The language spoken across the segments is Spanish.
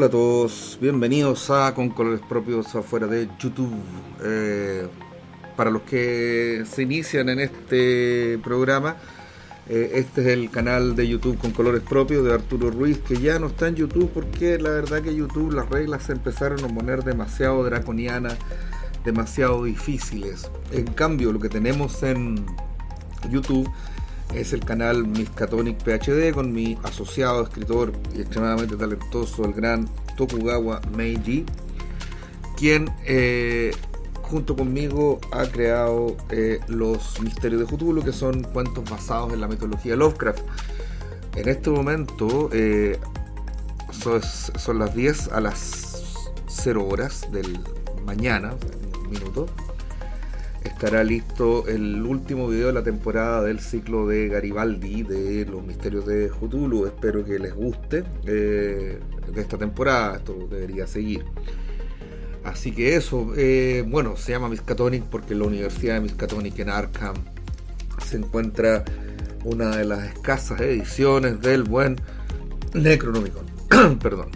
Hola a todos, bienvenidos a Con Colores Propios afuera de YouTube. Eh, para los que se inician en este programa, eh, este es el canal de YouTube Con Colores Propios de Arturo Ruiz, que ya no está en YouTube porque la verdad que YouTube las reglas se empezaron a poner demasiado draconianas, demasiado difíciles. En cambio, lo que tenemos en YouTube es el canal Miskatonic PhD con mi asociado, escritor y extremadamente talentoso, el gran Tokugawa Meiji, quien eh, junto conmigo ha creado eh, los misterios de Cthulhu, que son cuentos basados en la mitología Lovecraft. En este momento eh, son, son, las 10 a las 0 horas del mañana, minuto estará listo el último video de la temporada del ciclo de Garibaldi de los misterios de Cthulhu. Espero que les guste eh, de esta temporada. Esto debería seguir. Así que eso, eh, bueno, se llama Miskatonic porque la Universidad de Miskatonic en Arkham se encuentra una de las escasas ediciones del buen Necronomicon. Perdón.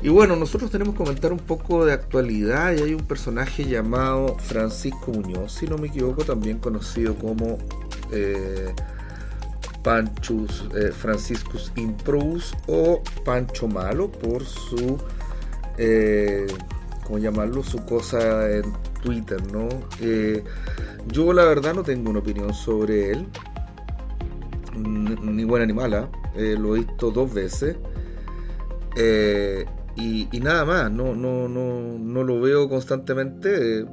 Y bueno, nosotros tenemos que comentar un poco de actualidad y hay un personaje llamado Francisco Muñoz, si no me equivoco, también conocido como eh, Panchus eh, Franciscus Improus o Pancho Malo por su, eh, ¿cómo llamarlo? Su cosa en Twitter, ¿no? Eh, yo la verdad no tengo una opinión sobre él, ni buena ni mala, lo he visto dos veces. Eh, y, nada más, no, no, no, no lo veo constantemente.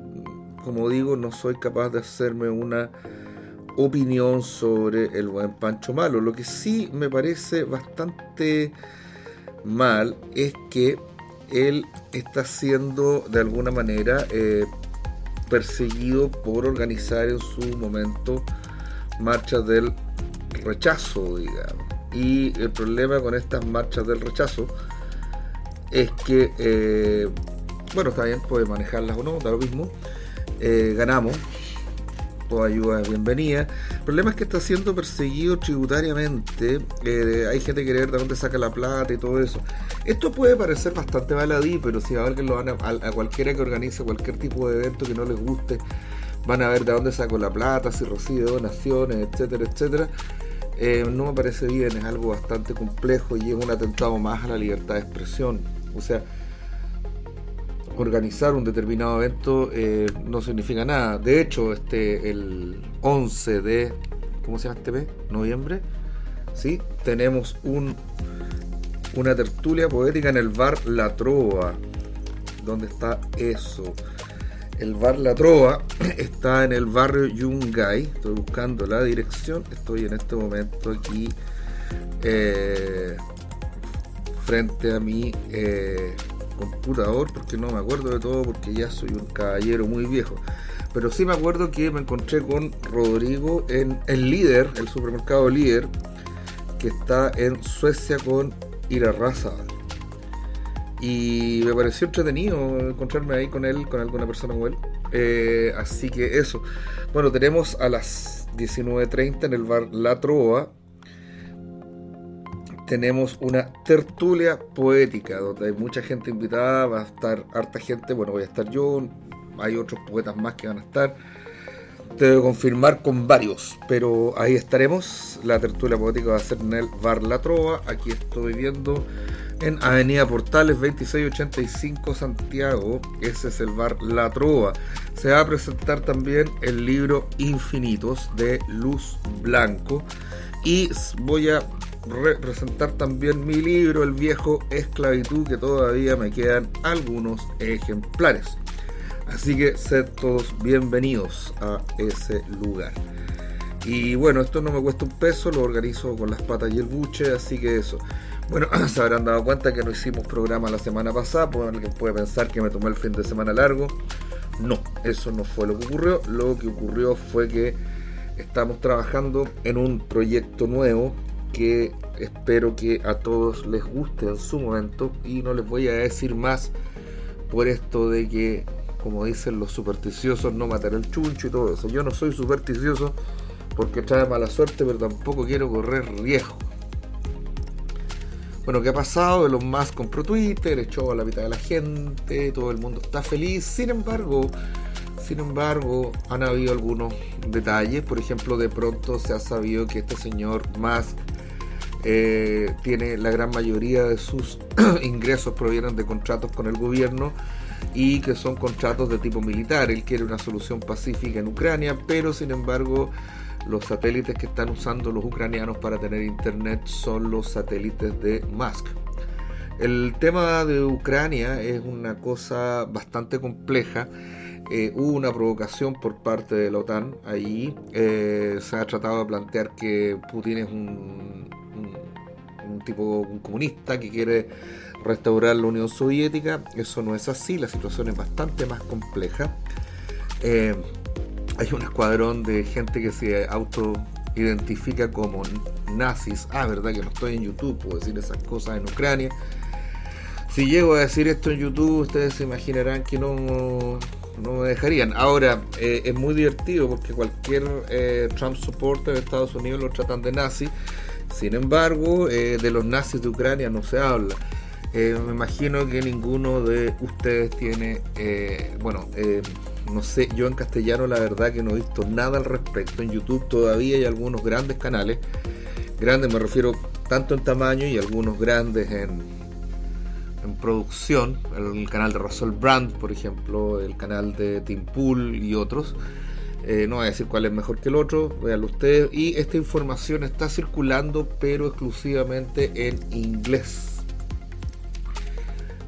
Como digo, no soy capaz de hacerme una opinión sobre el buen Pancho Malo. Lo que sí me parece bastante mal es que él está siendo de alguna manera eh, perseguido por organizar en su momento marchas del rechazo, digamos. Y el problema con estas marchas del rechazo es que, eh, bueno, está bien, puede manejarlas o no, da lo mismo. Eh, ganamos, toda ayuda es bienvenida. El problema es que está siendo perseguido tributariamente. Eh, hay gente que quiere ver de dónde saca la plata y todo eso. Esto puede parecer bastante baladí, pero si a alguien lo van a, cualquiera que organice cualquier tipo de evento que no les guste, van a ver de dónde saco la plata, si recibe donaciones, etcétera, etcétera. No me parece bien, es algo bastante complejo y es un atentado más a la libertad de expresión. O sea, organizar un determinado evento eh, no significa nada. De hecho, este el 11 de ¿cómo se llama este mes? Noviembre, ¿sí? Tenemos un una tertulia poética en el bar La Trova. ¿Dónde está eso? El bar La Trova está en el barrio Yungay. Estoy buscando la dirección. Estoy en este momento aquí. Eh, frente a mi eh, computador porque no me acuerdo de todo porque ya soy un caballero muy viejo. Pero sí me acuerdo que me encontré con Rodrigo en el líder, el supermercado líder, que está en Suecia con Irarraza. Y me pareció entretenido encontrarme ahí con él, con alguna persona como él. Eh, así que eso. Bueno, tenemos a las 19.30 en el bar La Trova tenemos una tertulia poética donde hay mucha gente invitada, va a estar harta gente, bueno, voy a estar yo, hay otros poetas más que van a estar. Te debo confirmar con varios, pero ahí estaremos. La tertulia poética va a ser en el Bar La Trova. Aquí estoy viendo en Avenida Portales 2685 Santiago. Ese es el Bar La Trova. Se va a presentar también el libro Infinitos de Luz Blanco. Y voy a representar también mi libro, El viejo esclavitud, que todavía me quedan algunos ejemplares. Así que sed todos bienvenidos a ese lugar. Y bueno, esto no me cuesta un peso, lo organizo con las patas y el buche, así que eso. Bueno, se habrán dado cuenta que no hicimos programa la semana pasada, pues alguien puede pensar que me tomé el fin de semana largo. No, eso no fue lo que ocurrió. Lo que ocurrió fue que estamos trabajando en un proyecto nuevo que espero que a todos les guste en su momento y no les voy a decir más por esto de que, como dicen los supersticiosos, no matar el chuncho y todo eso. Yo no soy supersticioso porque trae mala suerte, pero tampoco quiero correr riesgo. Bueno, ¿qué ha pasado? Elon Musk compró Twitter, echó a la mitad de la gente, todo el mundo está feliz. Sin embargo, sin embargo, han habido algunos detalles. Por ejemplo, de pronto se ha sabido que este señor Musk eh, tiene la gran mayoría de sus ingresos provienen de contratos con el gobierno y que son contratos de tipo militar. Él quiere una solución pacífica en Ucrania, pero sin embargo los satélites que están usando los ucranianos para tener internet son los satélites de Musk. El tema de Ucrania es una cosa bastante compleja. Eh, hubo una provocación por parte de la OTAN ahí. Eh, se ha tratado de plantear que Putin es un, tipo comunista que quiere restaurar la Unión Soviética. Eso no es así, la situación es bastante más compleja. Eh, hay un escuadrón de gente que se auto-identifica como nazis. Ah, verdad que no estoy en YouTube, puedo decir esas cosas en Ucrania. Si llego a decir esto en YouTube, ustedes se imaginarán que no, no me dejarían. Ahora, eh, es muy divertido porque cualquier eh, Trump supporter de Estados Unidos lo tratan de nazi. Sin embargo, eh, de los nazis de Ucrania no se habla. me imagino que ninguno de ustedes tiene, bueno, no sé, yo en castellano la verdad que no he visto nada al respecto. En YouTube todavía hay algunos grandes canales, grandes me refiero tanto en tamaño y algunos grandes en, en producción. El canal de Russell Brand, por ejemplo, el canal de Tim Pool y otros. Eh, no voy a decir cuál es mejor que el otro, véanlo ustedes. Y esta información está circulando, pero exclusivamente en inglés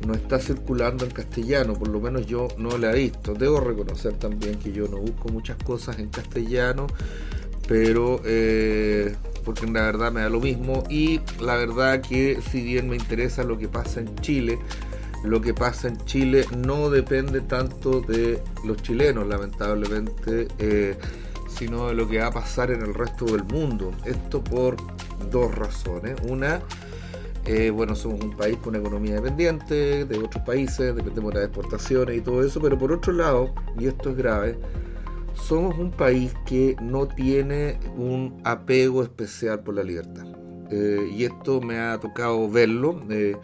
no está circulando en castellano, por lo menos yo no la he visto. Debo reconocer también que yo no busco muchas cosas en castellano, pero eh, porque la verdad me da lo mismo y la verdad que si bien me interesa lo que pasa en Chile, lo que pasa en Chile no depende tanto de los chilenos, lamentablemente, eh, sino de lo que va a pasar en el resto del mundo. Esto por dos razones. Una, eh, bueno, somos un país con una economía dependiente de otros países, dependemos de las exportaciones y todo eso, pero por otro lado, y esto es grave, somos un país que no tiene un apego especial por la libertad. Eh, y esto me ha tocado verlo. Eh,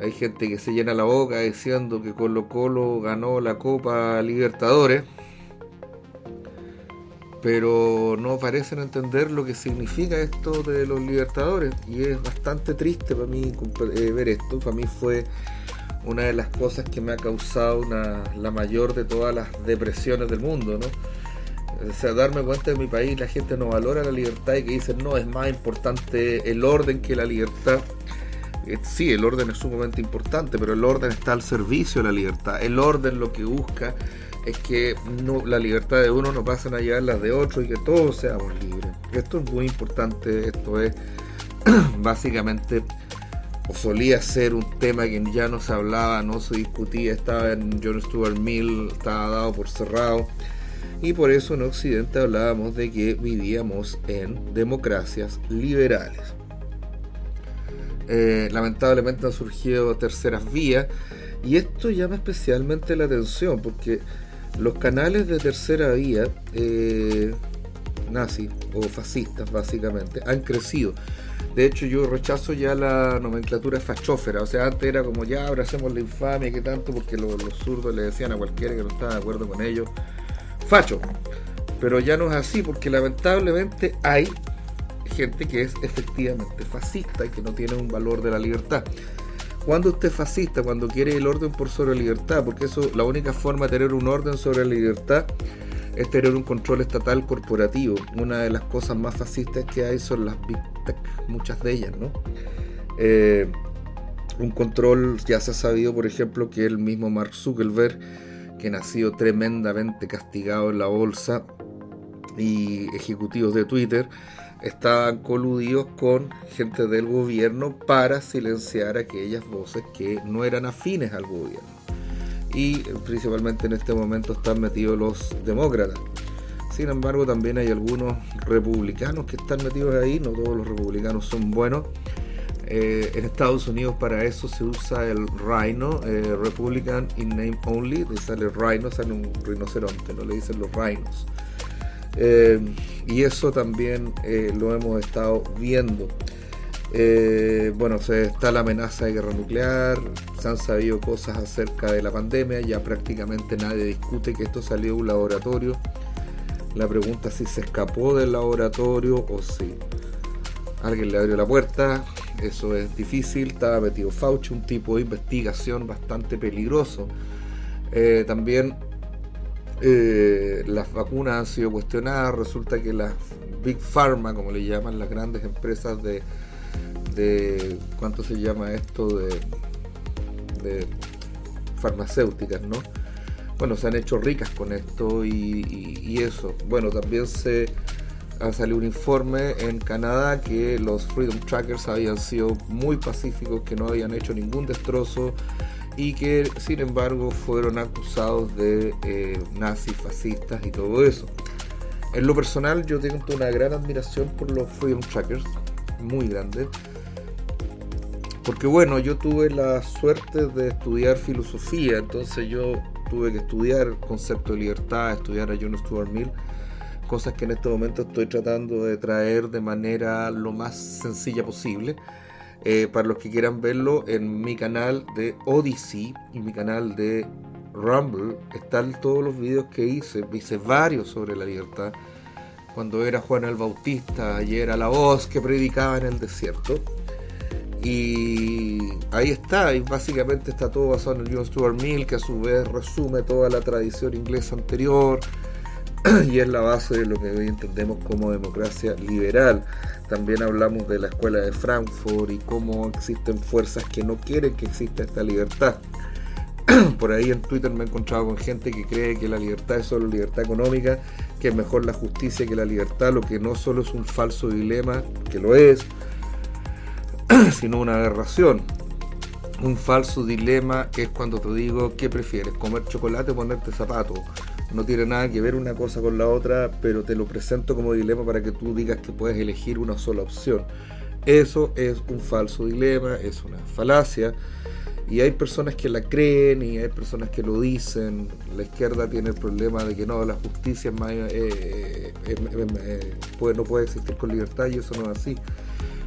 hay gente que se llena la boca diciendo que Colo Colo ganó la Copa Libertadores pero no parecen entender lo que significa esto de los libertadores y es bastante triste para mí eh, ver esto, para mí fue una de las cosas que me ha causado la mayor de todas las depresiones del mundo, ¿no? O sea, darme cuenta de mi país la gente no valora la libertad y que dicen, no, es más importante el orden que la libertad. Eh, sí, el orden es sumamente importante, pero el orden está al servicio de la libertad. El orden lo que busca es que no, la libertad de uno no pasen a llevar las de otro y que todos seamos libres. Esto es muy importante, esto es básicamente, o solía ser un tema que ya no se hablaba, no se discutía, estaba en John Stuart Mill, estaba dado por cerrado. Y por eso en Occidente hablábamos de que vivíamos en democracias liberales. Eh, lamentablemente han surgido terceras vías y esto llama especialmente la atención porque los canales de tercera vía, eh, nazis o fascistas básicamente, han crecido. De hecho, yo rechazo ya la nomenclatura fachófera. O sea, antes era como ya abracemos la infamia, que tanto, porque los, zurdos le decían a cualquiera que no estaba de acuerdo con ellos, facho. Pero ya no es así, porque lamentablemente hay gente que es efectivamente fascista y que no tiene un valor de la libertad. Cuando usted es fascista, cuando quiere el orden por sobre la libertad, porque eso, la única forma de tener un orden sobre la libertad es tener un control estatal corporativo. Una de las cosas más fascistas que hay son las big tech, muchas de ellas, ¿no? Eh, un control, ya se ha sabido, por ejemplo, que el mismo Mark Zuckerberg, que ha sido tremendamente castigado en la bolsa, y ejecutivos de Twitter, estaban coludidos con gente del gobierno para silenciar aquellas voces que no eran afines al gobierno. Y principalmente en este momento están metidos los demócratas. Sin embargo, también hay algunos republicanos que están metidos ahí, no todos los republicanos son buenos. Eh, en Estados Unidos para eso se usa el Rhino, eh, Republican in name only, le sale Rhino, sale un rinoceronte, no le dicen los Rhinos. Eh, y eso también eh, lo hemos estado viendo. Eh, bueno, se está la amenaza de guerra nuclear, se han sabido cosas acerca de la pandemia, ya prácticamente nadie discute que esto salió de un laboratorio. La pregunta es si se escapó del laboratorio o si alguien le abrió la puerta. Eso es difícil. Estaba metido Fauci, un tipo de investigación bastante peligroso. También eh, las vacunas han sido cuestionadas. Resulta que las Big Pharma, como le llaman las grandes empresas de, de ¿cuánto se llama esto? De, de farmacéuticas, ¿no? Bueno, se han hecho ricas con esto y, eso. Bueno, también se ha salido un informe en Canadá que los Freedom Trackers habían sido muy pacíficos, que no habían hecho ningún destrozo y que sin embargo fueron acusados de eh, nazis, fascistas y todo eso. En lo personal yo tengo una gran admiración por los Freedom Trackers, muy grande. Porque bueno, yo tuve la suerte de estudiar filosofía, entonces yo tuve que estudiar concepto de libertad, estudiar a John Stuart Mill, cosas que en este momento estoy tratando de traer de manera lo más sencilla posible. Eh, para los que quieran verlo, en mi canal de Odyssey y mi canal de Rumble están todos los videos que hice. Hice varios sobre la libertad. Cuando era Juan el Bautista y era la voz que predicaba en el desierto. Y ahí está, y básicamente está todo basado en el John Stuart Mill, que a su vez resume toda la tradición inglesa anterior y es la base de lo que hoy entendemos como democracia liberal. También hablamos de la escuela de Frankfurt y cómo existen fuerzas que no quieren que exista esta libertad. Por ahí en Twitter me he encontrado con gente que cree que la libertad es solo libertad económica, que es mejor la justicia que la libertad, lo que no solo es un falso dilema, que lo es, sino una aberración. Un falso dilema es cuando te digo, ¿qué prefieres? ¿Comer chocolate o ponerte zapatos? No tiene nada que ver una cosa con la otra, pero te lo presento como dilema para que tú digas que puedes elegir una sola opción. Eso es un falso dilema, es una falacia. Y hay personas que la creen y hay personas que lo dicen. La izquierda tiene el problema de que no, la justicia eh, eh, eh, puede, no puede existir con libertad y eso no es así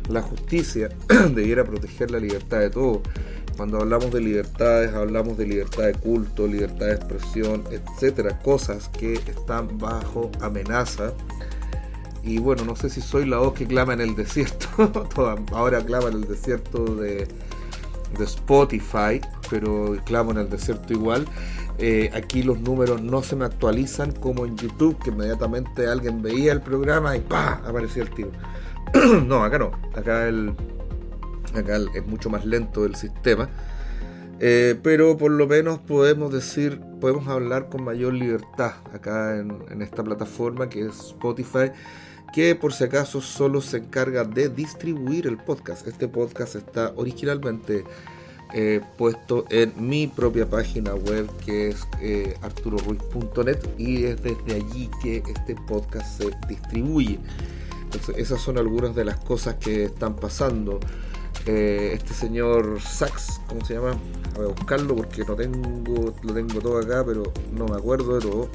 la justicia debiera proteger la libertad de todos. Cuando hablamos de libertades, hablamos de libertad de culto, libertad de expresión, etcétera, cosas que están bajo amenaza. Y bueno, no sé si soy la voz que clama en el desierto, ahora clama en el desierto de, de Spotify, pero clamo en el desierto igual. Eh, aquí los números no se me actualizan como en YouTube, que inmediatamente alguien veía el programa y ¡pa! aparecía el tiro. no, acá no. Acá, el, acá es mucho más lento el sistema. Eh, pero por lo menos podemos decir, podemos hablar con mayor libertad acá en, esta plataforma que es Spotify, que por si acaso solo se encarga de distribuir el podcast. Este podcast está originalmente eh, puesto en mi propia página web que es eh, arturoruiz.net y es desde allí que este podcast se distribuye esas son algunas de las cosas que están pasando. Eh, este señor Sachs, ¿cómo se llama? A buscarlo porque no tengo, lo tengo todo acá, pero no me acuerdo de todo.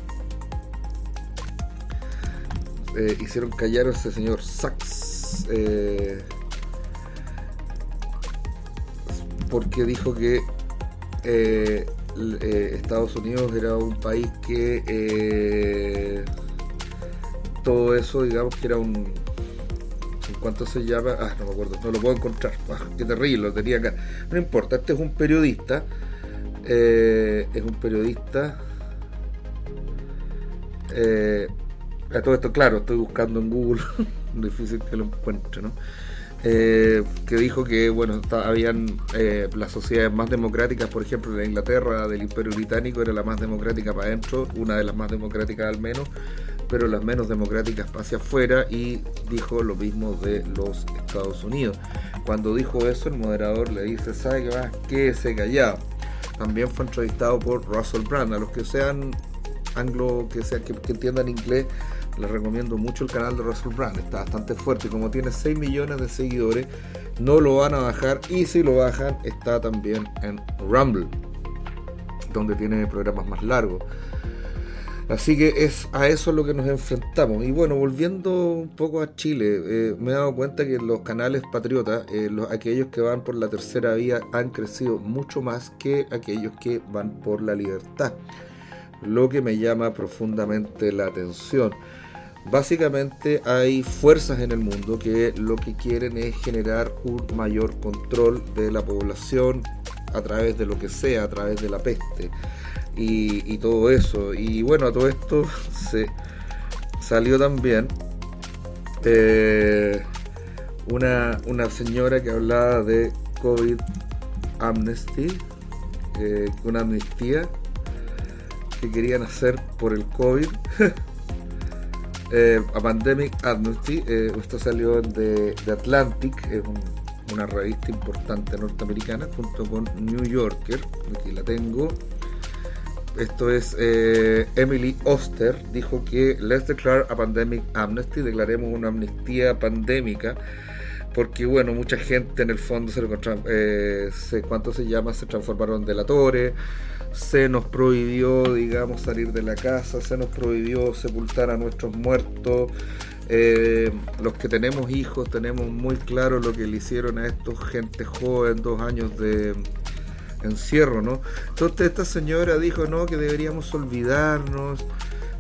Eh, hicieron callar a ese señor Sachs eh, porque dijo que Estados Unidos era un país que todo eso, digamos que era un, ¿Cuánto se llama? Ah, no me acuerdo, no lo puedo encontrar. Ah, qué terrible, lo tenía acá. No importa, este es un periodista. Eh, es un periodista. Eh, a todo esto, claro, estoy buscando en Google. difícil que lo encuentre, ¿no? Eh, que dijo que bueno habían las sociedades más democráticas, por ejemplo, la Inglaterra del Imperio Británico era la más democrática para adentro, una de las más democráticas al menos, pero las menos democráticas hacia afuera y dijo lo mismo de los Estados Unidos. Cuando dijo eso, el moderador le dice, ¿sabe qué más? Quédese callado. También fue entrevistado por Russell Brand. A los que sean anglo, que, sean, que, entiendan inglés, les recomiendo mucho el canal de Russell Brand. Está bastante fuerte. Como tiene 6 millones de seguidores, no lo van a bajar. Y si lo bajan, está también en Rumble, donde tiene programas más largos. Así que es a eso es lo que nos enfrentamos. Y bueno, volviendo un poco a Chile, eh, me he dado cuenta que los canales patriotas, eh, los, aquellos que van por la tercera vía, han crecido mucho más que aquellos que van por la libertad. Lo que me llama profundamente la atención. Básicamente hay fuerzas en el mundo que lo que quieren es generar un mayor control de la población a través de lo que sea, a través de la peste y, todo eso. Y bueno, a todo esto se salió también eh, una, una señora que hablaba de COVID amnesty, eh, una amnistía que querían hacer por el COVID. eh, a Pandemic Amnesty, eh, esto salió de, de Atlantic, es una revista importante norteamericana, junto con New Yorker, aquí la tengo esto es eh, Emily Oster, dijo que let's declare a pandemic amnesty, declaremos una amnistía pandémica, porque bueno, mucha gente en el fondo se, eh, se ¿cuánto se llama? Se transformaron en delatores, se nos prohibió, digamos, salir de la casa, se nos prohibió sepultar a nuestros muertos. Eh, los que tenemos hijos tenemos muy claro lo que le hicieron a estos gente joven, dos años de, encierro, ¿no? Entonces esta señora dijo, no, que deberíamos olvidarnos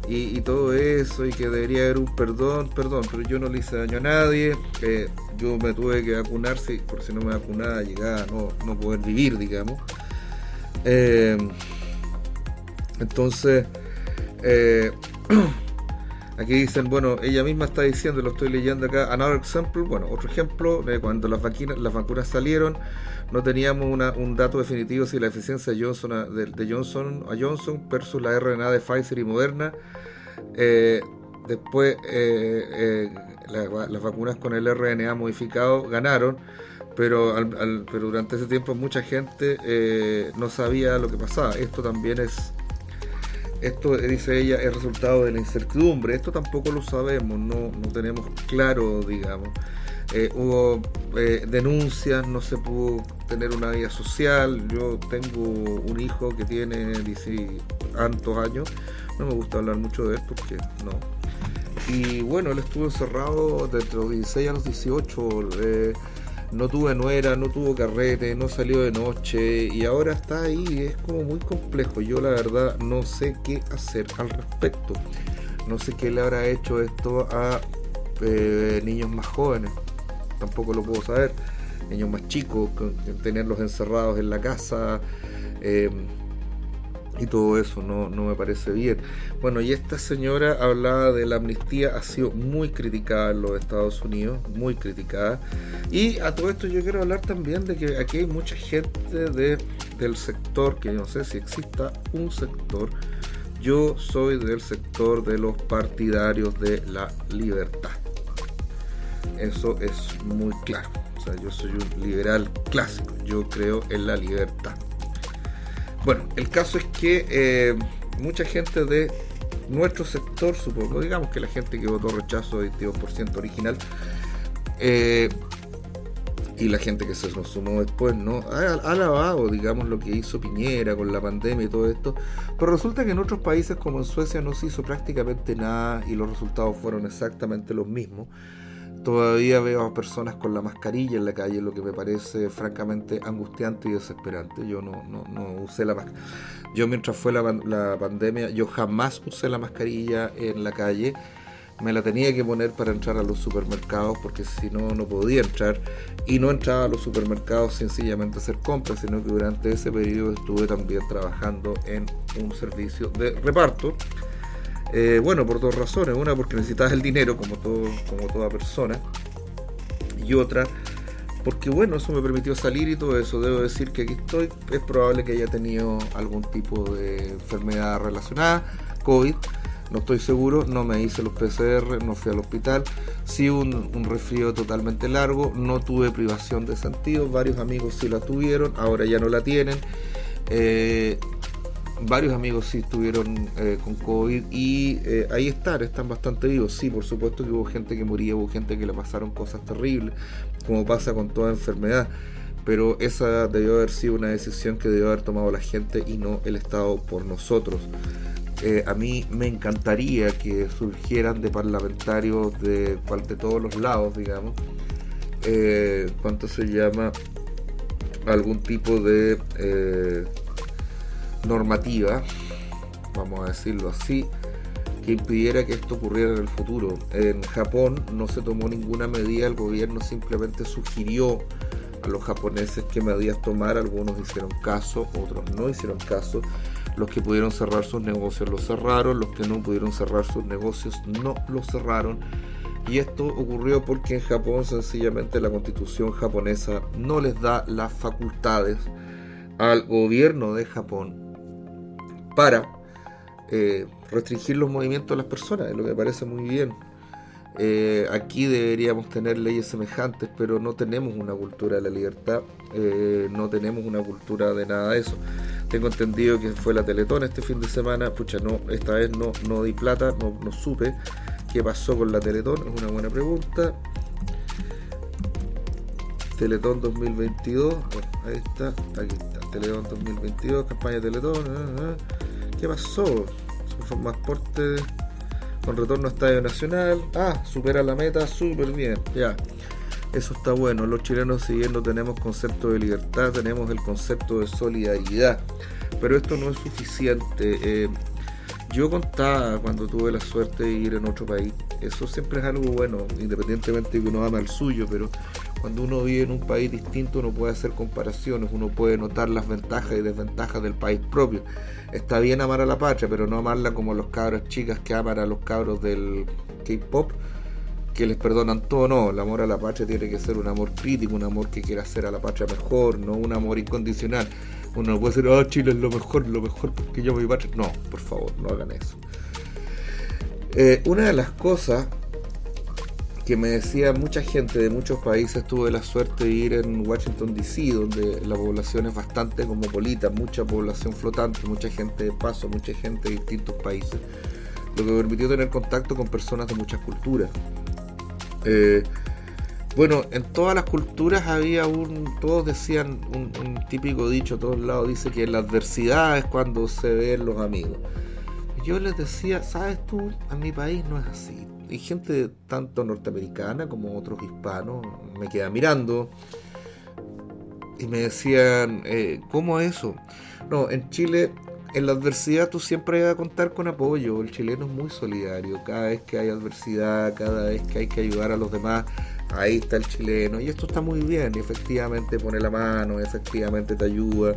y, todo eso y que debería haber un perdón, perdón, pero yo no le hice daño a nadie, eh, yo me tuve que vacunar, por si no me vacunaba llegaba a no, no poder vivir, digamos. Eh, entonces, eh, Aquí dicen, bueno, ella misma está diciendo, lo estoy leyendo acá, another example, bueno, otro ejemplo, cuando las vacunas, las vacunas salieron, no teníamos un dato definitivo si la eficiencia de Johnson, de, Johnson a Johnson versus la RNA de Pfizer y Moderna. Eh, después, eh, eh, las vacunas con el RNA modificado ganaron, pero, pero durante ese tiempo mucha gente no sabía lo que pasaba. Esto también es esto, dice ella, es resultado de la incertidumbre. Esto tampoco lo sabemos, no, no tenemos claro, digamos. Eh, hubo eh, denuncias, no se pudo tener una vida social. Yo tengo un hijo que tiene tantos años. No me gusta hablar mucho de esto porque no. Y bueno, él estuvo encerrado desde los 16 a los 18 no tuve nuera, no tuvo carrete, no salió de noche y ahora está ahí, es como muy complejo. Yo la verdad no sé qué hacer al respecto. No sé qué le habrá hecho esto a eh, niños más jóvenes, tampoco lo puedo saber. Niños más chicos, tenerlos encerrados en la casa. Eh, y todo eso no, no, me parece bien. Bueno, y esta señora hablaba de la amnistía, ha sido muy criticada en los Estados Unidos, muy criticada. Y a todo esto yo quiero hablar también de que aquí hay mucha gente de, del sector, que no sé si exista un sector, yo soy del sector de los partidarios de la libertad. Eso es muy claro. O sea, yo soy un liberal clásico, yo creo en la libertad. Bueno, el caso es que eh, mucha gente de nuestro sector, supongo, digamos que la gente que votó rechazo 22% original, eh, y la gente que se nos sumó después, ¿no? Ha, alabado, digamos, lo que hizo Piñera con la pandemia y todo esto, pero resulta que en otros países como en Suecia no se hizo prácticamente nada y los resultados fueron exactamente los mismos. Todavía veo a personas con la mascarilla en la calle, lo que me parece francamente angustiante y desesperante. Yo no, no, usé la mascarilla. Yo mientras fue la, la, pandemia, yo jamás usé la mascarilla en la calle. Me la tenía que poner para entrar a los supermercados porque si no, no podía entrar. Y no entraba a los supermercados sencillamente a hacer compras, sino que durante ese periodo estuve también trabajando en un servicio de reparto eh, bueno, por dos razones. Una, porque necesitas el dinero, como, todo, como toda persona. Y otra, porque bueno, eso me permitió salir y todo eso. Debo decir que aquí estoy. Es probable que haya tenido algún tipo de enfermedad relacionada, COVID. No estoy seguro, no me hice los PCR, no fui al hospital. Sí un, un resfrío totalmente largo, no tuve privación de sentido. Varios amigos sí la tuvieron, ahora ya no la tienen. Eh, varios amigos sí estuvieron eh, con COVID y eh, ahí están, están bastante vivos. Sí, por supuesto que hubo gente que moría, hubo gente que le pasaron cosas terribles, como pasa con toda enfermedad. Pero esa debió haber sido una decisión que debió haber tomado la gente y no el Estado por nosotros. Eh, a mí me encantaría que surgieran de parlamentarios de, de todos los lados, digamos, ¿cuánto se llama? Algún tipo de normativa, vamos a decirlo así, que impidiera que esto ocurriera en el futuro. En Japón no se tomó ninguna medida, el gobierno simplemente sugirió a los japoneses qué medidas tomar, algunos hicieron caso, otros no hicieron caso, los que pudieron cerrar sus negocios los cerraron, los que no pudieron cerrar sus negocios no los cerraron. Y esto ocurrió porque en Japón sencillamente la constitución japonesa no les da las facultades al gobierno de Japón para eh, restringir los movimientos de las personas, lo que me parece muy bien. Eh, aquí deberíamos tener leyes semejantes, pero no tenemos una cultura de la libertad, eh, no tenemos una cultura de nada de eso. Tengo entendido que fue la Teletón este fin de semana, pucha, no, esta vez no, no di plata, no, no supe qué pasó con la Teletón, es una buena pregunta. Teletón 2022, ahí está, aquí está, Teletón 2022, campaña Teletón, ah, ah. ¿Qué pasó? Transporte con retorno a Estadio Nacional. Ah, supera la meta, súper bien, ya. Eso está bueno. Los chilenos, si bien no tenemos concepto de libertad, tenemos el concepto de solidaridad. Pero esto no es suficiente. Eh, yo contaba cuando tuve la suerte de ir en otro país. Eso siempre es algo bueno, independientemente de que uno ama el suyo, pero cuando uno vive en un país distinto uno puede hacer comparaciones, uno puede notar las ventajas y desventajas del país propio. Está bien amar a la patria, pero no amarla como los cabros chicas que aman a los cabros del K-pop, que les perdonan todo. No, el amor a la patria tiene que ser un amor crítico, un amor que quiera hacer a la patria mejor, no un amor incondicional. Uno no puede decir, oh, Chile es lo mejor, lo mejor porque yo mi patria. No, por favor, no hagan eso. Eh, una de las cosas que me decía mucha gente de muchos países, tuve la suerte de ir en Washington DC, donde la población es bastante cosmopolita, mucha población flotante, mucha gente de paso, mucha gente de distintos países, lo que me permitió tener contacto con personas de muchas culturas. Eh, bueno, en todas las culturas había un, todos decían un, típico dicho, a todos lados dice que la adversidad es cuando se ven los amigos. Yo les decía, sabes tú, a mi país no es así y gente tanto norteamericana como otros hispanos me quedan mirando y me decían, eh, ¿cómo eso? No, en Chile, en la adversidad tú siempre vas a contar con apoyo. El chileno es muy solidario. Cada vez que hay adversidad, cada vez que hay que ayudar a los demás, ahí está el chileno. Y esto está muy bien. Y efectivamente pone la mano, efectivamente te ayuda.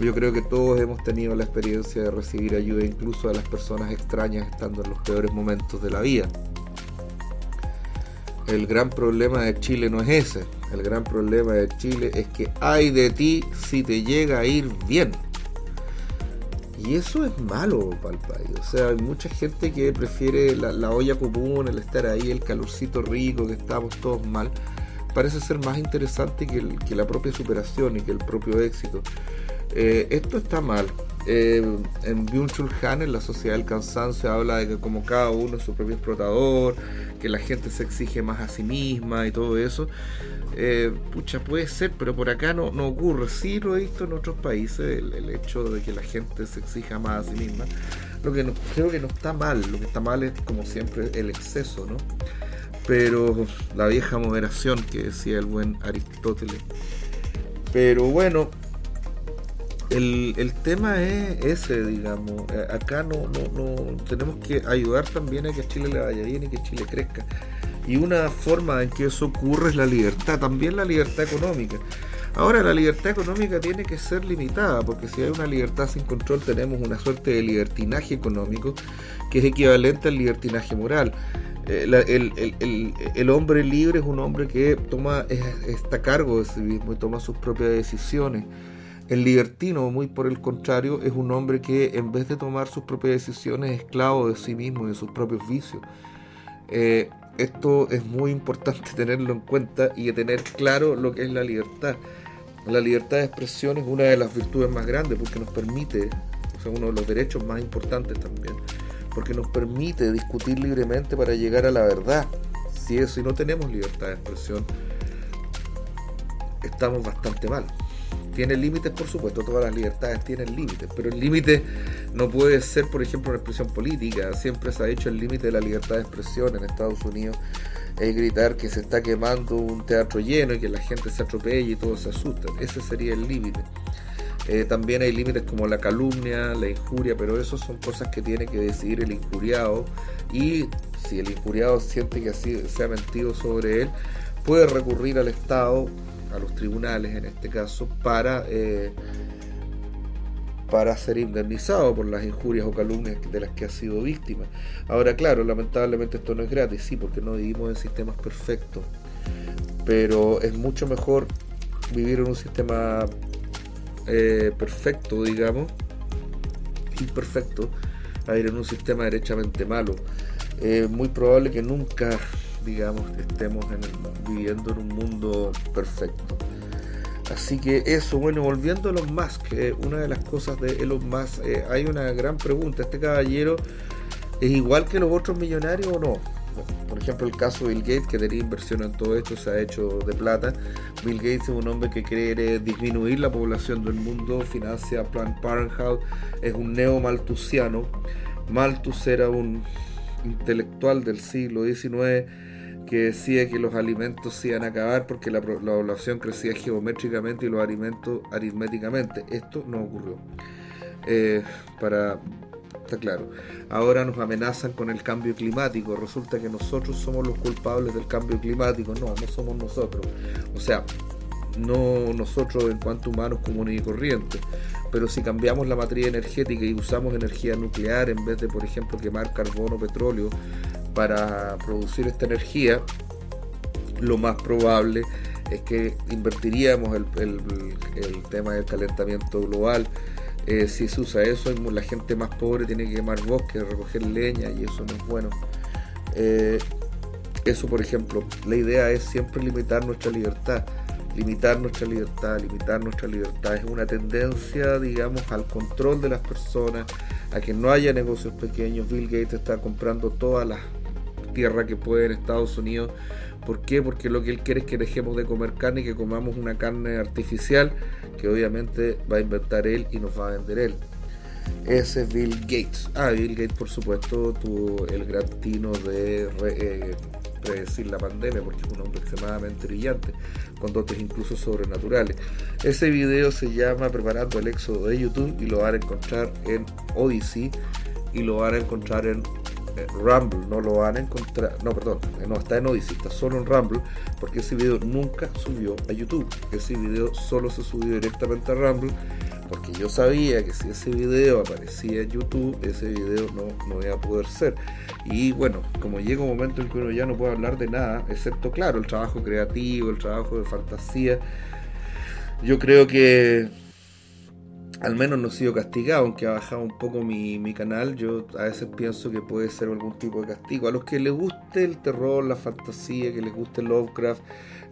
Yo creo que todos hemos tenido la experiencia de recibir ayuda incluso a las personas extrañas estando en los peores momentos de la vida. El gran problema de Chile no es ese. El gran problema de Chile es que hay de ti si te llega a ir bien. Y eso es malo para el país. O sea, hay mucha gente que prefiere la, olla común, el estar ahí, el calorcito rico, que estamos todos mal. Parece ser más interesante que, la propia superación y que el propio éxito. Eh, esto está mal. Eh, en Byung-Chul en la sociedad del cansancio, habla de que como cada uno es su propio explotador, que la gente se exige más a sí misma y todo eso. Eh, pucha, puede ser, pero por acá no, no ocurre. Sí lo he visto en otros países, el, hecho de que la gente se exija más a sí misma. Lo que no, creo que no está mal, lo que está mal es como siempre el exceso, ¿no? Pero la vieja moderación que decía el buen Aristóteles. Pero bueno, el, tema es ese, digamos. Eh, acá no, no, tenemos que ayudar también a que Chile le vaya bien y que Chile crezca. Y una forma en que eso ocurre es la libertad, también la libertad económica. Ahora, la libertad económica tiene que ser limitada, porque si hay una libertad sin control, tenemos una suerte de libertinaje económico que es equivalente al libertinaje moral. Eh, el, hombre libre es un hombre que toma, está a cargo de sí mismo y toma sus propias decisiones. El libertino, muy por el contrario, es un hombre que en vez de tomar sus propias decisiones es esclavo de sí mismo y de sus propios vicios. Eh, esto es muy importante tenerlo en cuenta y tener claro lo que es la libertad. La libertad de expresión es una de las virtudes más grandes porque nos permite, o sea, uno de los derechos más importantes también, porque nos permite discutir libremente para llegar a la verdad. Si eso no tenemos libertad de expresión, estamos bastante mal. ¿Tiene límites? Por supuesto, todas las libertades tienen límites, pero el límite no puede ser, por ejemplo, una expresión política. Siempre se ha dicho el límite de la libertad de expresión en Estados Unidos es gritar que se está quemando un teatro lleno y que la gente se atropelle y todos se asustan. Ese sería el límite. Eh, también hay límites como la calumnia, la injuria, pero eso son cosas que tiene que decidir el injuriado y si el injuriado siente que así se ha mentido sobre él, puede recurrir al Estado, a los tribunales en este caso, para, eh, para ser indemnizado por las injurias o calumnias de las que ha sido víctima. Ahora, claro, lamentablemente esto no es gratis, sí, porque no vivimos en sistemas perfectos, pero es mucho mejor vivir en un sistema eh, perfecto, digamos, imperfecto, a ir en un sistema derechamente malo. Es muy probable que nunca, digamos, estemos viviendo en un mundo perfecto. Así que eso, bueno, volviendo a Elon Musk, una de las cosas de Elon Musk, eh, hay una gran pregunta, ¿este caballero es igual que los otros millonarios o no? Por ejemplo, el caso de Bill Gates, que tenía inversión en todo esto, se ha hecho de plata. Bill Gates es un hombre que quiere disminuir la población del mundo, financia Planned Parenthood, es un neo-maltusiano. Malthus era un intelectual del siglo XIX que decía que los alimentos se iban a acabar porque la, población crecía geométricamente y los alimentos aritméticamente. Esto no ocurrió. Eh, para está claro. Ahora nos amenazan con el cambio climático. Resulta que nosotros somos los culpables del cambio climático. No, no somos nosotros. O sea, no nosotros en cuanto humanos comunes y corrientes. Pero si cambiamos la matriz energética y usamos energía nuclear en vez de, por ejemplo, quemar carbono petróleo para producir esta energía, lo más probable es que invertiríamos el, el tema del calentamiento global eh, si se usa eso, la gente más pobre tiene que quemar bosques, recoger leña y eso no es bueno. Eh, eso, por ejemplo, la idea es siempre limitar nuestra libertad. Limitar nuestra libertad, limitar nuestra libertad es una tendencia, digamos, al control de las personas, a que no haya negocios pequeños. Bill Gates está comprando todas las tierras que puede en Estados Unidos. ¿Por qué? Porque lo que él quiere es que dejemos de comer carne y que comamos una carne artificial que obviamente va a inventar él y nos va a vender él. Ese es Bill Gates. Ah, Bill Gates por supuesto tuvo el gran tino de eh, predecir la pandemia porque es un hombre extremadamente brillante, con dotes incluso sobrenaturales. Ese video se llama Preparando el éxodo de YouTube y lo van a encontrar en Odyssey y lo van a encontrar en Rumble, no lo van a encontrar, no, perdón, eh, no está en Odyssey, está solo en Rumble, porque ese video nunca subió a YouTube. Ese video solo se subió directamente a Rumble, porque yo sabía que si ese video aparecía en YouTube, ese video no, no iba a poder ser. Y bueno, como llega un momento en que uno ya no puede hablar de nada, excepto, claro, el trabajo creativo, el trabajo de fantasía, yo creo que al menos no he sido castigado, aunque ha bajado un poco mi, canal. Yo a veces pienso que puede ser algún tipo de castigo. A los que les guste el terror, la fantasía, que les guste Lovecraft,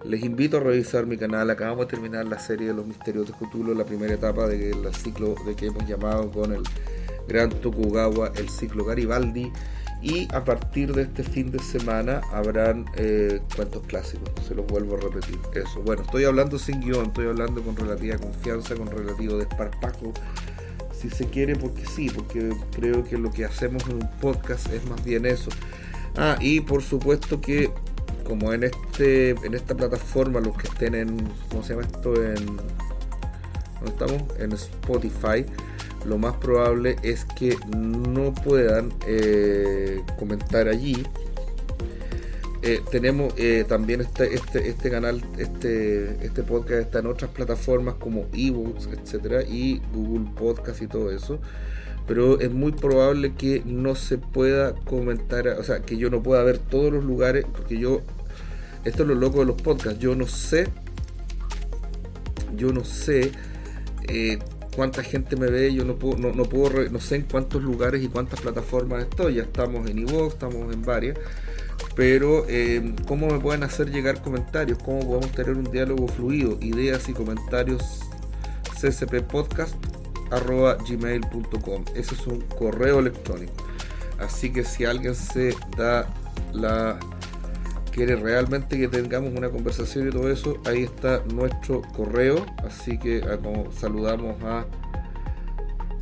les invito a revisar mi canal. Acabamos de terminar la serie de los misterios de Cthulhu, la primera etapa del ciclo de que hemos llamado con el gran Tokugawa el ciclo Garibaldi. Y a partir de este fin de semana habrán eh, cuentos clásicos, se los vuelvo a repetir. Eso, bueno, estoy hablando sin guion, estoy hablando con relativa confianza, con relativo desparpajo, si se quiere, porque sí, porque creo que lo que hacemos en un podcast es más bien eso. Ah, y por supuesto que como en este en esta plataforma los que estén en ¿cómo se llama esto? en ¿dónde estamos? en Spotify lo más probable es que no puedan eh, comentar allí. Eh, tenemos eh, también este, este, este canal, este, este podcast está en otras plataformas como ebooks, etcétera, y Google Podcast y todo eso. Pero es muy probable que no se pueda comentar, o sea, que yo no pueda ver todos los lugares, porque yo, esto es lo loco de los podcasts, yo no sé, yo no sé cuánta gente me ve, yo no puedo, no, puedo, no sé en cuántos lugares y cuántas plataformas estoy, ya estamos en iVoox, estamos en varias, pero eh, cómo me pueden hacer llegar comentarios, cómo podemos tener un diálogo fluido, ideas y comentarios ccppodcast.gmail.com ese es un correo electrónico. Así que si alguien se da la quiere realmente que tengamos una conversación y todo eso, ahí está nuestro correo. Así que ah, saludamos a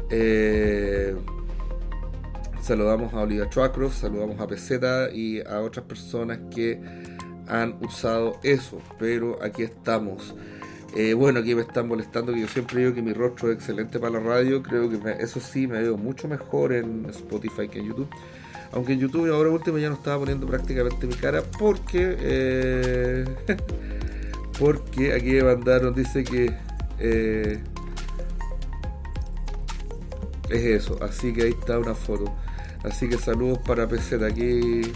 eh, saludamos a Olivia Truckroff, saludamos a Peseta y a otras personas que han usado eso. Pero aquí estamos. Eh, bueno, aquí me están molestando que yo siempre digo que mi rostro es excelente para la radio. Creo que eso sí me veo mucho mejor en Spotify que en YouTube. Aunque en YouTube ahora último ya no estaba poniendo prácticamente mi cara porque eh, porque aquí me mandaron, dice que eh, es eso, así que ahí está una foto. Así que saludos para PC de aquí.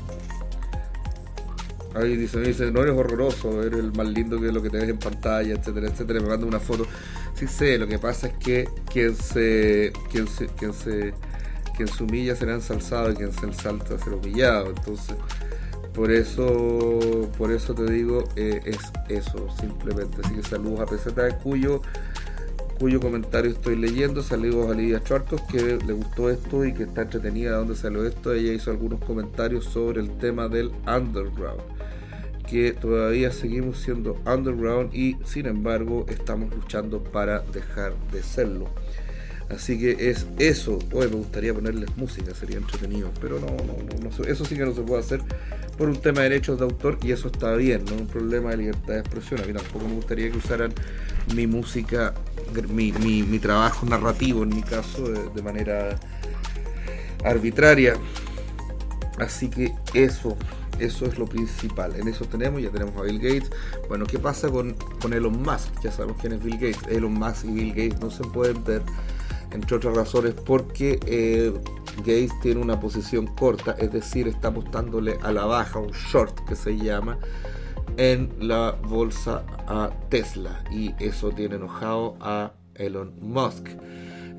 Ahí dice, dice, no eres horroroso, eres el más lindo que lo que te ves en pantalla, etcétera, etcétera. Me manda una foto. Sí sé, lo que pasa es que quien se, quien se, quien se quien se humilla será ensalzado y quien se ensalza será humillado. Entonces, por eso, por eso te digo, eh, es eso, simplemente. Así que saludos a PZ, cuyo, cuyo comentario estoy leyendo. Saludos a Lidia Charcos, que le gustó esto y que está entretenida de dónde salió esto. Ella hizo algunos comentarios sobre el tema del underground. Que todavía seguimos siendo underground y sin embargo estamos luchando para dejar de serlo. Así que es eso. Hoy me gustaría ponerles música, sería entretenido. Pero no, no, no, eso sí que no se puede hacer por un tema de derechos de autor y eso está bien, no un problema de libertad de expresión. A mí tampoco me gustaría que usaran mi música, mi, mi, trabajo narrativo en mi caso, de, manera arbitraria. Así que eso, eso es lo principal. En eso tenemos, ya tenemos a Bill Gates. Bueno, ¿qué pasa con, con Elon Musk? Ya sabemos quién es Bill Gates. Elon Musk y Bill Gates no se pueden ver entre otras razones porque eh, Gates tiene una posición corta, es decir, está apostándole a la baja, un short que se llama, en la bolsa a Tesla y eso tiene enojado a Elon Musk.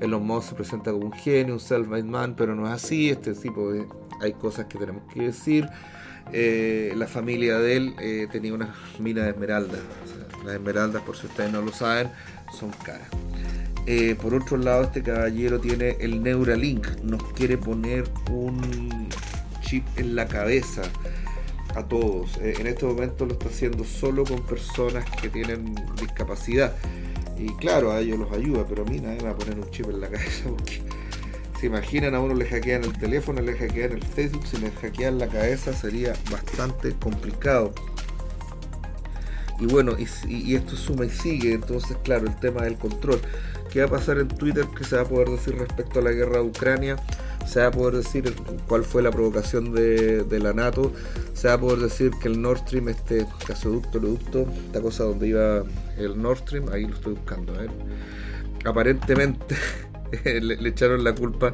Elon Musk se presenta como un genio, un self-made man, pero no es así, este tipo de... hay cosas que tenemos que decir. Eh, la familia de él eh, tenía una mina de esmeraldas. las esmeraldas, por si ustedes no lo saben, son caras. Eh, por otro lado, este caballero tiene el Neuralink, nos quiere poner un chip en la cabeza a todos. Eh, en este momento lo está haciendo solo con personas que tienen discapacidad. Y claro, a ellos los ayuda, pero a mí nadie me va a poner un chip en la cabeza porque se imaginan a uno le hackean el teléfono, le hackean el Facebook, si le hackean la cabeza sería bastante complicado. Y bueno, y, y esto suma y sigue, entonces claro, el tema del control qué va a pasar en Twitter, que se va a poder decir respecto a la guerra de Ucrania, se va a poder decir cuál fue la provocación de, la NATO, se va a poder decir que el Nord Stream, este gasoducto, ducto, esta cosa donde iba el Nord Stream, ahí lo estoy buscando. Aparentemente le, echaron la culpa,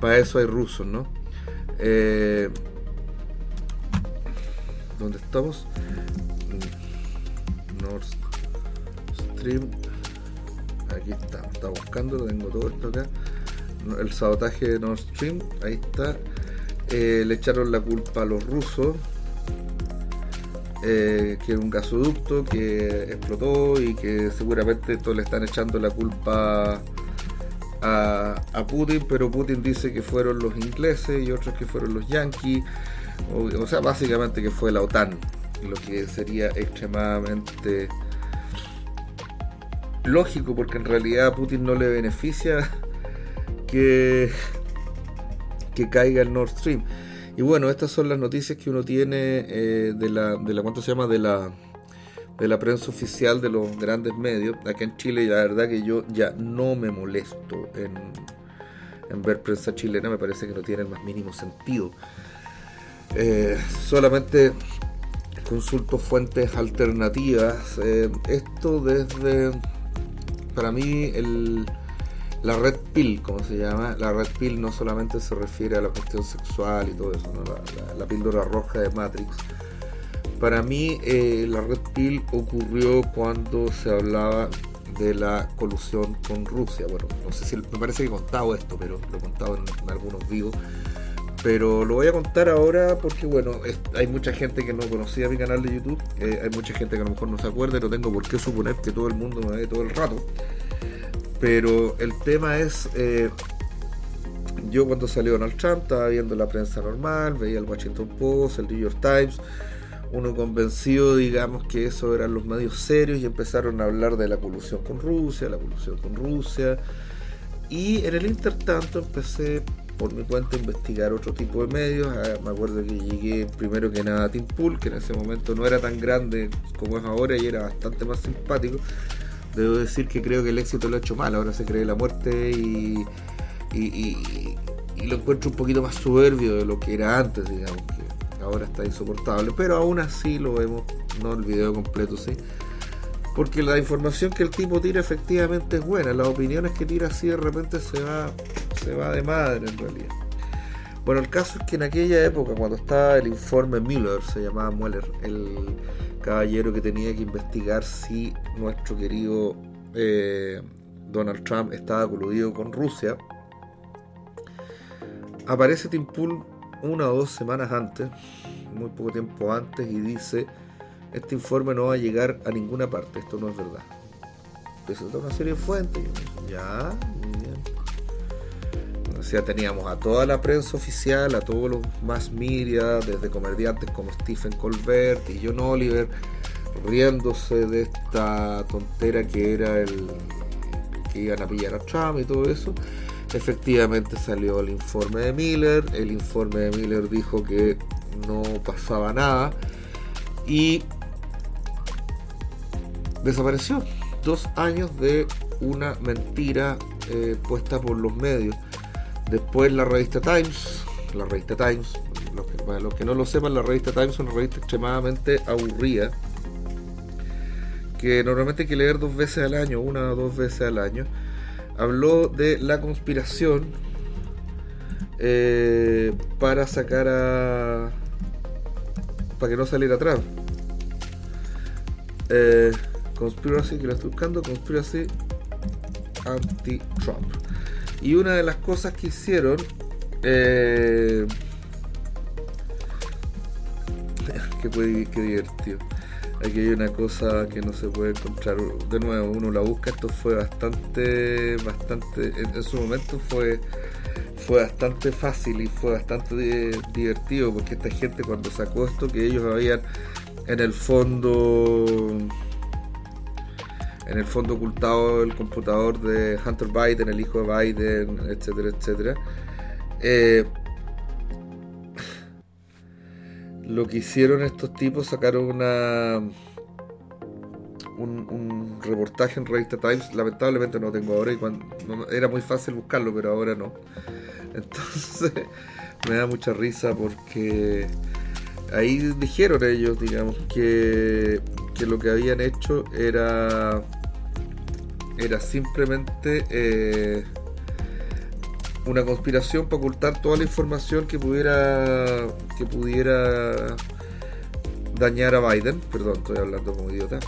para eso hay rusos, ¿no? Eh, ¿Dónde estamos? Nord Stream aquí está, está buscando, tengo todo esto acá. El sabotaje de Nord Stream, ahí está. Eh, le echaron la culpa a los rusos, eh, que era un gasoducto que explotó y que seguramente esto le están echando la culpa a, Putin, pero Putin dice que fueron los ingleses y otros que fueron los yanquis, o, o sea, básicamente que fue la OTAN, lo que sería extremadamente lógico, porque en realidad a Putin no le beneficia que, que caiga el Nord Stream. Y bueno, estas son las noticias que uno tiene eh, de la, de la, ¿cuánto se llama? De la, de la prensa oficial de los grandes medios. Acá en Chile, la verdad que yo ya no me molesto en, en ver prensa chilena, me parece que no tiene el más mínimo sentido. Eh, solamente consulto fuentes alternativas. Eh, esto desde para mí el, la red pill, como se llama, la red pill no solamente se refiere a la cuestión sexual y todo eso, la, píldora roja de Matrix. Para mí eh, la red pill ocurrió cuando se hablaba de la colusión con Rusia. Bueno, no sé si me parece que he contado esto, pero lo he contado en, algunos vivos. Pero lo voy a contar ahora porque, bueno, hay mucha gente que no conocía mi canal de YouTube. Eh, hay mucha gente que a lo mejor no se acuerda no tengo por qué suponer que todo el mundo me ve todo el rato. Pero el tema es, eh, yo cuando salió Donald Trump estaba viendo la prensa normal, veía el Washington Post, el New York Times, uno convencido, digamos, que eso eran los medios serios y empezaron a hablar de la colusión con Rusia, la colusión con Rusia. Y en el intertanto empecé por mi cuenta investigar otro tipo de medios. Ah, me acuerdo que llegué primero que nada a Pool, que en ese momento no era tan grande como es ahora y era bastante más simpático. Debo decir que creo que el éxito lo ha hecho mal, ahora se cree la muerte y, y, lo encuentro un poquito más soberbio de lo que era antes, digamos, que ahora está insoportable, pero aún así lo vemos, no el video completo, sí. Porque la información que el tipo tira efectivamente es buena, las opiniones que tira así de repente se va, se va de madre en realidad. Bueno, el caso es que en aquella época, cuando estaba el informe Miller, se llamaba Mueller, el caballero que tenía que investigar si nuestro querido eh, Donald Trump estaba coludido con Rusia, aparece Tim Pool una o dos semanas antes, muy poco tiempo antes, y dice, este informe no va a llegar a ninguna parte, esto no es verdad. Presenta una serie de fuentes, ya, o sea, teníamos a toda la prensa oficial, a todos los más media, desde comediantes como Stephen Colbert y John Oliver, riéndose de esta tontera que era el que iban a pillar a Trump y todo eso. Efectivamente salió el informe de Miller, el informe de Miller dijo que no pasaba nada y desapareció. Dos años de una mentira eh, puesta por los medios. Después la revista Times, la revista Times, para los que no lo sepan, la revista Times es una revista extremadamente aburrida, que normalmente hay que leer dos veces al año, una o dos veces al año. Habló de la conspiración eh, para sacar a... para que no saliera atrás. Eh, conspiracy, que la estoy buscando, conspiracy anti-Trump. Y una de las cosas que hicieron... Eh, que, divertido. Aquí hay una cosa que no se puede encontrar. De nuevo, uno la busca. Esto fue bastante, bastante, en, su momento fue, fue bastante fácil y fue bastante divertido porque esta gente cuando sacó esto que ellos habían en el fondo en el fondo ocultado el computador de Hunter Biden, el hijo de Biden, etcétera, etcétera. Eh, lo que hicieron estos tipos, sacaron una un, reportaje en revista Times, lamentablemente no tengo ahora y cuando, era muy fácil buscarlo, pero ahora no. Entonces me da mucha risa porque ahí dijeron ellos, digamos, que, que lo que habían hecho era era simplemente eh, una conspiración para ocultar toda la información que pudiera que pudiera dañar a Biden. Perdón, estoy hablando como idiota.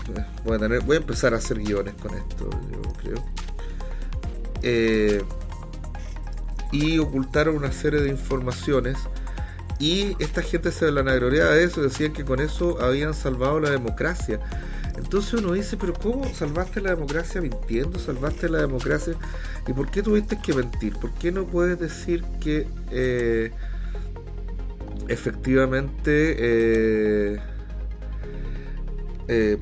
Voy a, voy a empezar a hacer guiones con esto, yo creo. Eh, y ocultaron una serie de informaciones. Y esta gente se la de eso, decían que con eso habían salvado la democracia. Entonces uno dice, pero ¿cómo salvaste la democracia mintiendo? ¿Salvaste la democracia? ¿Y por qué tuviste que mentir? ¿Por qué no puedes decir que eh, efectivamente eh, eh,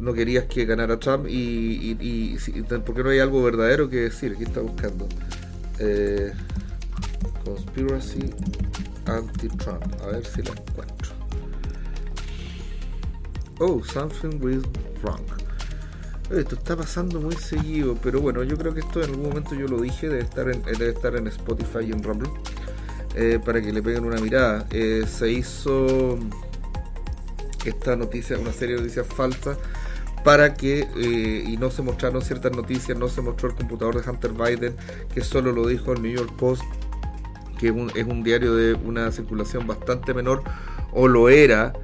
no querías que ganara Trump y, y, y, por qué no hay algo verdadero que decir? Aquí está buscando. conspiracy anti-Trump. A ver si la encuentro. Oh, something was wrong. Esto está pasando muy seguido, pero bueno, yo creo que esto en algún momento yo lo dije, debe estar en, debe estar en Spotify y en Rumble, eh, para que le peguen una mirada. Eh, se hizo esta noticia, una serie de noticias falsas, para que, eh, y no se mostraron ciertas noticias, no se mostró el computador de Hunter Biden, que solo lo dijo el New York Post, que es un diario de una circulación bastante menor, o lo era,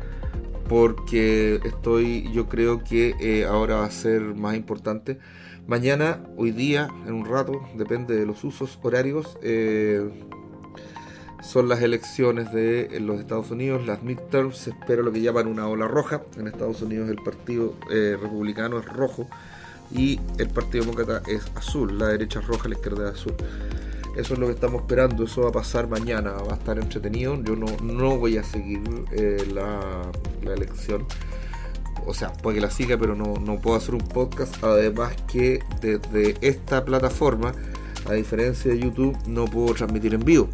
porque estoy, yo creo que eh, ahora va a ser más importante. Mañana, hoy día, en un rato, depende de los usos horarios, eh, son las elecciones de los Estados Unidos, las midterms, se espera lo que llaman una ola roja. En Estados Unidos el Partido eh, Republicano es rojo y el Partido Demócrata es azul, la derecha es roja, la izquierda es azul. Eso es lo que estamos esperando, eso va a pasar mañana, va a estar entretenido. Yo no, no voy a seguir eh, la, la, elección. O sea, puede que la siga, pero no, no puedo hacer un podcast. Además que desde esta plataforma, a diferencia de YouTube, no puedo transmitir en vivo.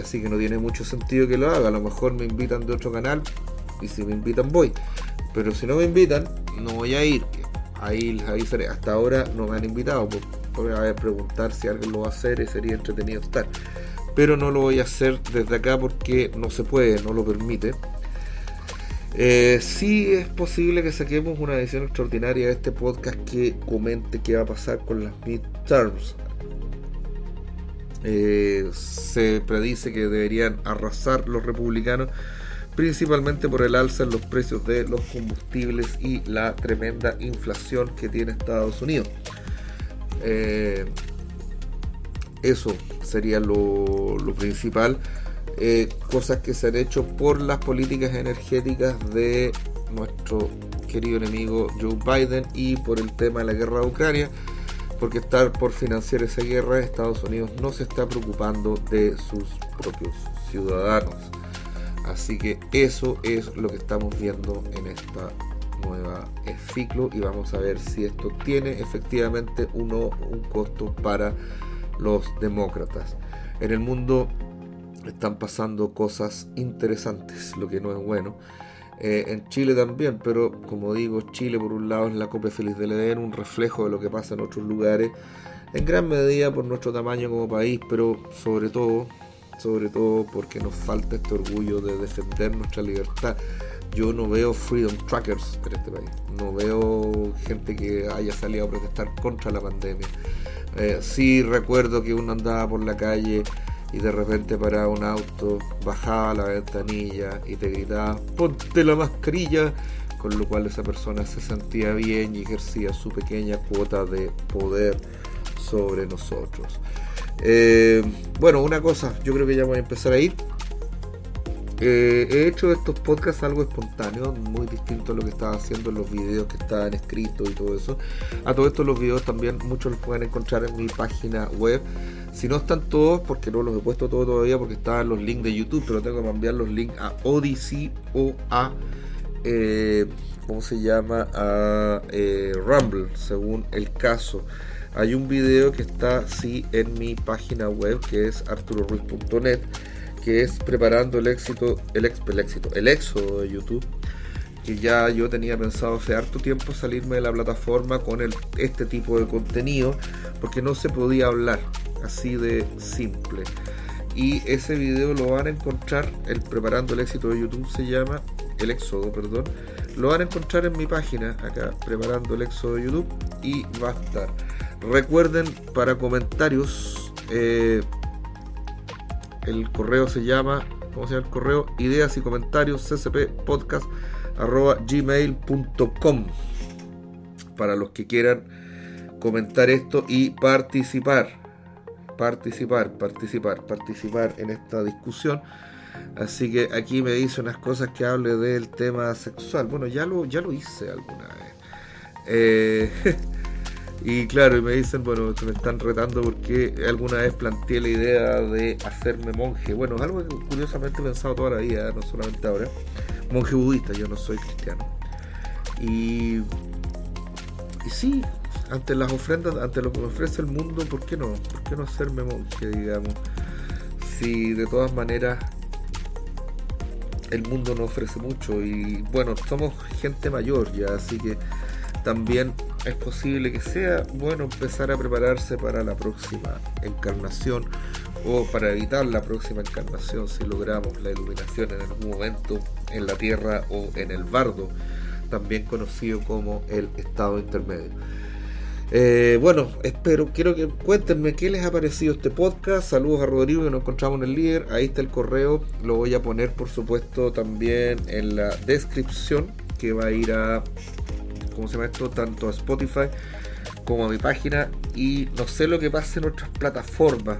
Así que no tiene mucho sentido que lo haga. A lo mejor me invitan de otro canal y si me invitan voy. Pero si no me invitan, no voy a ir. Ahí les avisaré. Hasta ahora no me han invitado. Voy a preguntar si alguien lo va a hacer y sería entretenido estar. Pero no lo voy a hacer desde acá porque no se puede, no lo permite. Eh, sí es posible que saquemos una edición extraordinaria de este podcast que comente qué va a pasar con las midterms. Eh, se predice que deberían arrasar los republicanos principalmente por el alza en los precios de los combustibles y la tremenda inflación que tiene Estados Unidos. Eh, eso sería lo, principal. Eh, cosas que se han hecho por las políticas energéticas de nuestro querido enemigo Joe Biden y por el tema de la guerra de Ucrania, porque estar por financiar esa guerra, Estados Unidos no se está preocupando de sus propios ciudadanos. Así que eso es lo que estamos viendo en esta nueva ciclo y vamos a ver si esto tiene efectivamente uno, un costo para los demócratas. En el mundo están pasando cosas interesantes, lo que no es bueno. Eh, en Chile también, pero como digo, Chile por un lado es la copia feliz del Edén, un reflejo de lo que pasa en otros lugares, en gran medida por nuestro tamaño como país, pero sobre todo sobre todo porque nos falta este orgullo de defender nuestra libertad. Yo no veo freedom trackers en este país, no veo gente que haya salido a protestar contra la pandemia. Eh, sí recuerdo que uno andaba por la calle y de repente paraba un auto, bajaba la ventanilla y te gritaba, ponte la mascarilla, con lo cual esa persona se sentía bien y ejercía su pequeña cuota de poder sobre nosotros. Eh, bueno, una cosa, yo creo que ya voy a empezar a ir. Eh, he hecho estos podcasts algo espontáneo, muy distinto a lo que estaba haciendo en los videos que estaban escritos y todo eso. A todo esto los videos también muchos los pueden encontrar en mi página web. Si no están todos, porque no los he puesto todos todavía, porque estaban los links de YouTube, pero tengo que cambiar los links a Odyssey o a, eh, ¿cómo se llama? A Rumble, según el caso. Hay un video que está sí en mi página web que es arturoruiz.net que es preparando el éxito, el, el éxito, el éxodo de YouTube. Que ya yo tenía pensado hace harto tiempo salirme de la plataforma con el, este tipo de contenido porque no se podía hablar así de simple. Y ese video lo van a encontrar el preparando el éxito de YouTube se llama el éxodo perdón. Lo van a encontrar en mi página acá preparando el éxodo de YouTube y va a estar. Recuerden para comentarios, eh, el correo se llama, ¿cómo se llama el correo? Ideas y comentarios ccppodcast arroba gmail.com para los que quieran comentar esto y participar, participar, participar, participar en esta discusión. Así que aquí me dice unas cosas que hable del tema sexual. Bueno, ya lo, ya lo hice alguna vez. Eh, Y claro, y me dicen, bueno, me están retando porque alguna vez planteé la idea de hacerme monje. Bueno, es algo que curiosamente he pensado toda la vida, no solamente ahora. Monje budista, yo no soy cristiano. Y, y sí, ante las ofrendas, ante lo que me ofrece el mundo, ¿por qué no? ¿Por qué no hacerme monje, digamos? Si de todas maneras el mundo no ofrece mucho y bueno, somos gente mayor ya, así que también es posible que sea bueno empezar a prepararse para la próxima encarnación o para evitar la próxima encarnación si logramos la iluminación en algún momento en la tierra o en el bardo, también conocido como el estado intermedio. Eh, bueno, espero, quiero que cuéntenme qué les ha parecido este podcast. Saludos a Rodrigo que nos encontramos en el líder. Ahí está el correo. Lo voy a poner por supuesto también en la descripción que va a ir a ¿cómo se llama esto? Tanto a Spotify como a mi página y no sé lo que pasa en otras plataformas.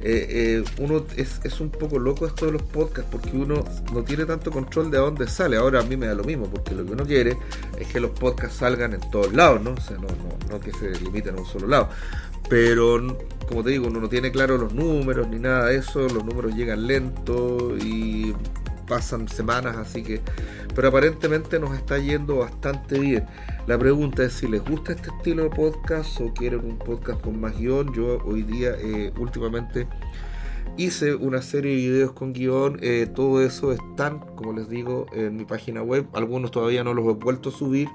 eh, uno es, un poco loco esto de los podcasts porque uno no tiene tanto control de a dónde sale. Ahora a mí me da lo mismo porque lo que uno quiere es que los podcasts salgan en todos lados, ¿no? No, no, no que se limiten a un solo lado. Pero, como te digo, uno no tiene claro los números ni nada de eso, los números llegan lento y pasan semanas, así que, pero aparentemente nos está yendo bastante bien. La pregunta es si les gusta este estilo de podcast o quieren un podcast con más guion. Yo hoy día, eh, últimamente, hice una serie de videos con guion. Eh, todo eso están, como les digo, en mi página web. Algunos todavía no los he vuelto a subir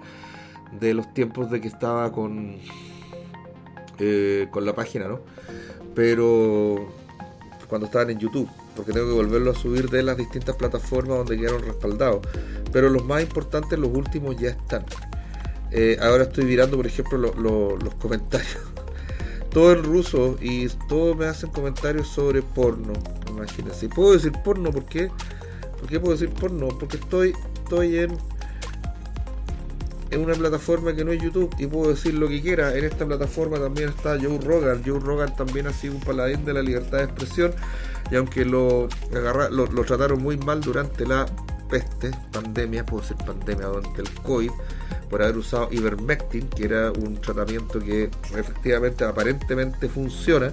de los tiempos de que estaba con, eh, con la página, ¿no? Pero cuando estaban en YouTube porque tengo que volverlo a subir de las distintas plataformas donde quedaron respaldados. Pero los más importantes, los últimos ya están. Eh, ahora estoy mirando, por ejemplo, los comentarios. Todo en ruso y todos me hacen comentarios sobre porno. Imagínense. ¿Puedo decir porno? ¿Por qué? ¿Por qué puedo decir porno? Porque estoy, estoy en, en una plataforma que no es YouTube y puedo decir lo que quiera. En esta plataforma también está Joe Rogan. Joe Rogan también ha sido un paladín de la libertad de expresión y aunque lo, lo, trataron muy mal durante la peste, pandemia, puedo decir pandemia, durante el COVID, por haber usado ivermectin, que era un tratamiento que efectivamente aparentemente funciona,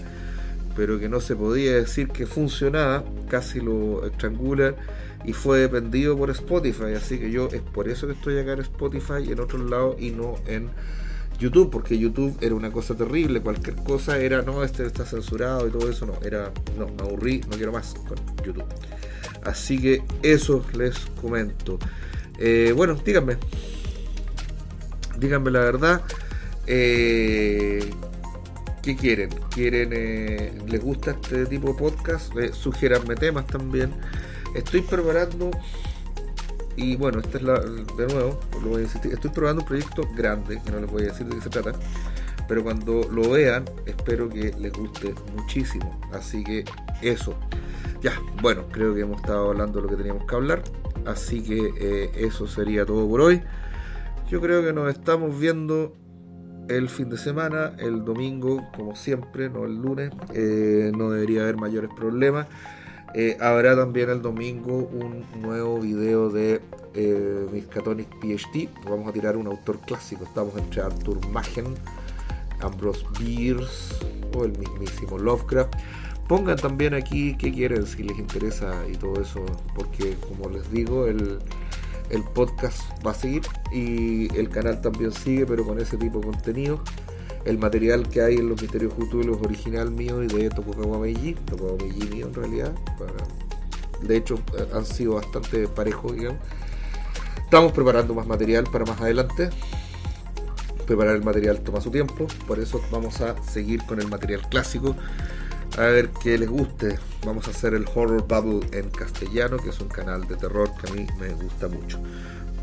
pero que no se podía decir que funcionaba, casi lo estrangulan y fue dependido por Spotify, así que yo es por eso que estoy acá en Spotify en otros lados y no en YouTube, porque YouTube era una cosa terrible, cualquier cosa era, no, este está censurado y todo eso, no, era, no, me aburrí, no quiero más con YouTube. Así que eso les comento. Eh, bueno, díganme, díganme la verdad, eh, ¿qué quieren? ¿Quieren, eh, les gusta este tipo de podcast? Eh, temas también. Estoy preparando y bueno, esta es la, de nuevo, lo voy a decir, estoy probando un proyecto grande, que no les voy a decir de qué se trata, pero cuando lo vean, espero que les guste muchísimo. Así que eso. Ya, bueno, creo que hemos estado hablando de lo que teníamos que hablar. Así que eh, eso sería todo por hoy. Yo creo que nos estamos viendo el fin de semana, el domingo, como siempre, no el lunes. Eh, no debería haber mayores problemas. Eh, habrá también el domingo un nuevo video de eh, Miskatonic PhD. Vamos a tirar un autor clásico. Estamos entre Arthur Machen, Ambrose Bierce o el mismísimo Lovecraft. Pongan también aquí qué quieren si les interesa y todo eso, porque como les digo, el, el podcast va a seguir y el canal también sigue, pero con ese tipo de contenido el material que hay en los Misterios Futuros original mío y de Tokugawa Meiji, Tokugawa Meiji mío en realidad. de hecho, eh, han sido bastante parejos, digamos. Estamos preparando más material para más adelante. Preparar el material toma su tiempo, por eso vamos a seguir con el material clásico. A ver qué les guste. Vamos a hacer el Horror Bubble en castellano, que es un canal de terror que a mí me gusta mucho.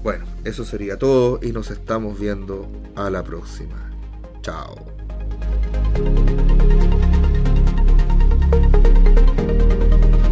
Bueno, eso sería todo y nos estamos viendo a la próxima. Tchau.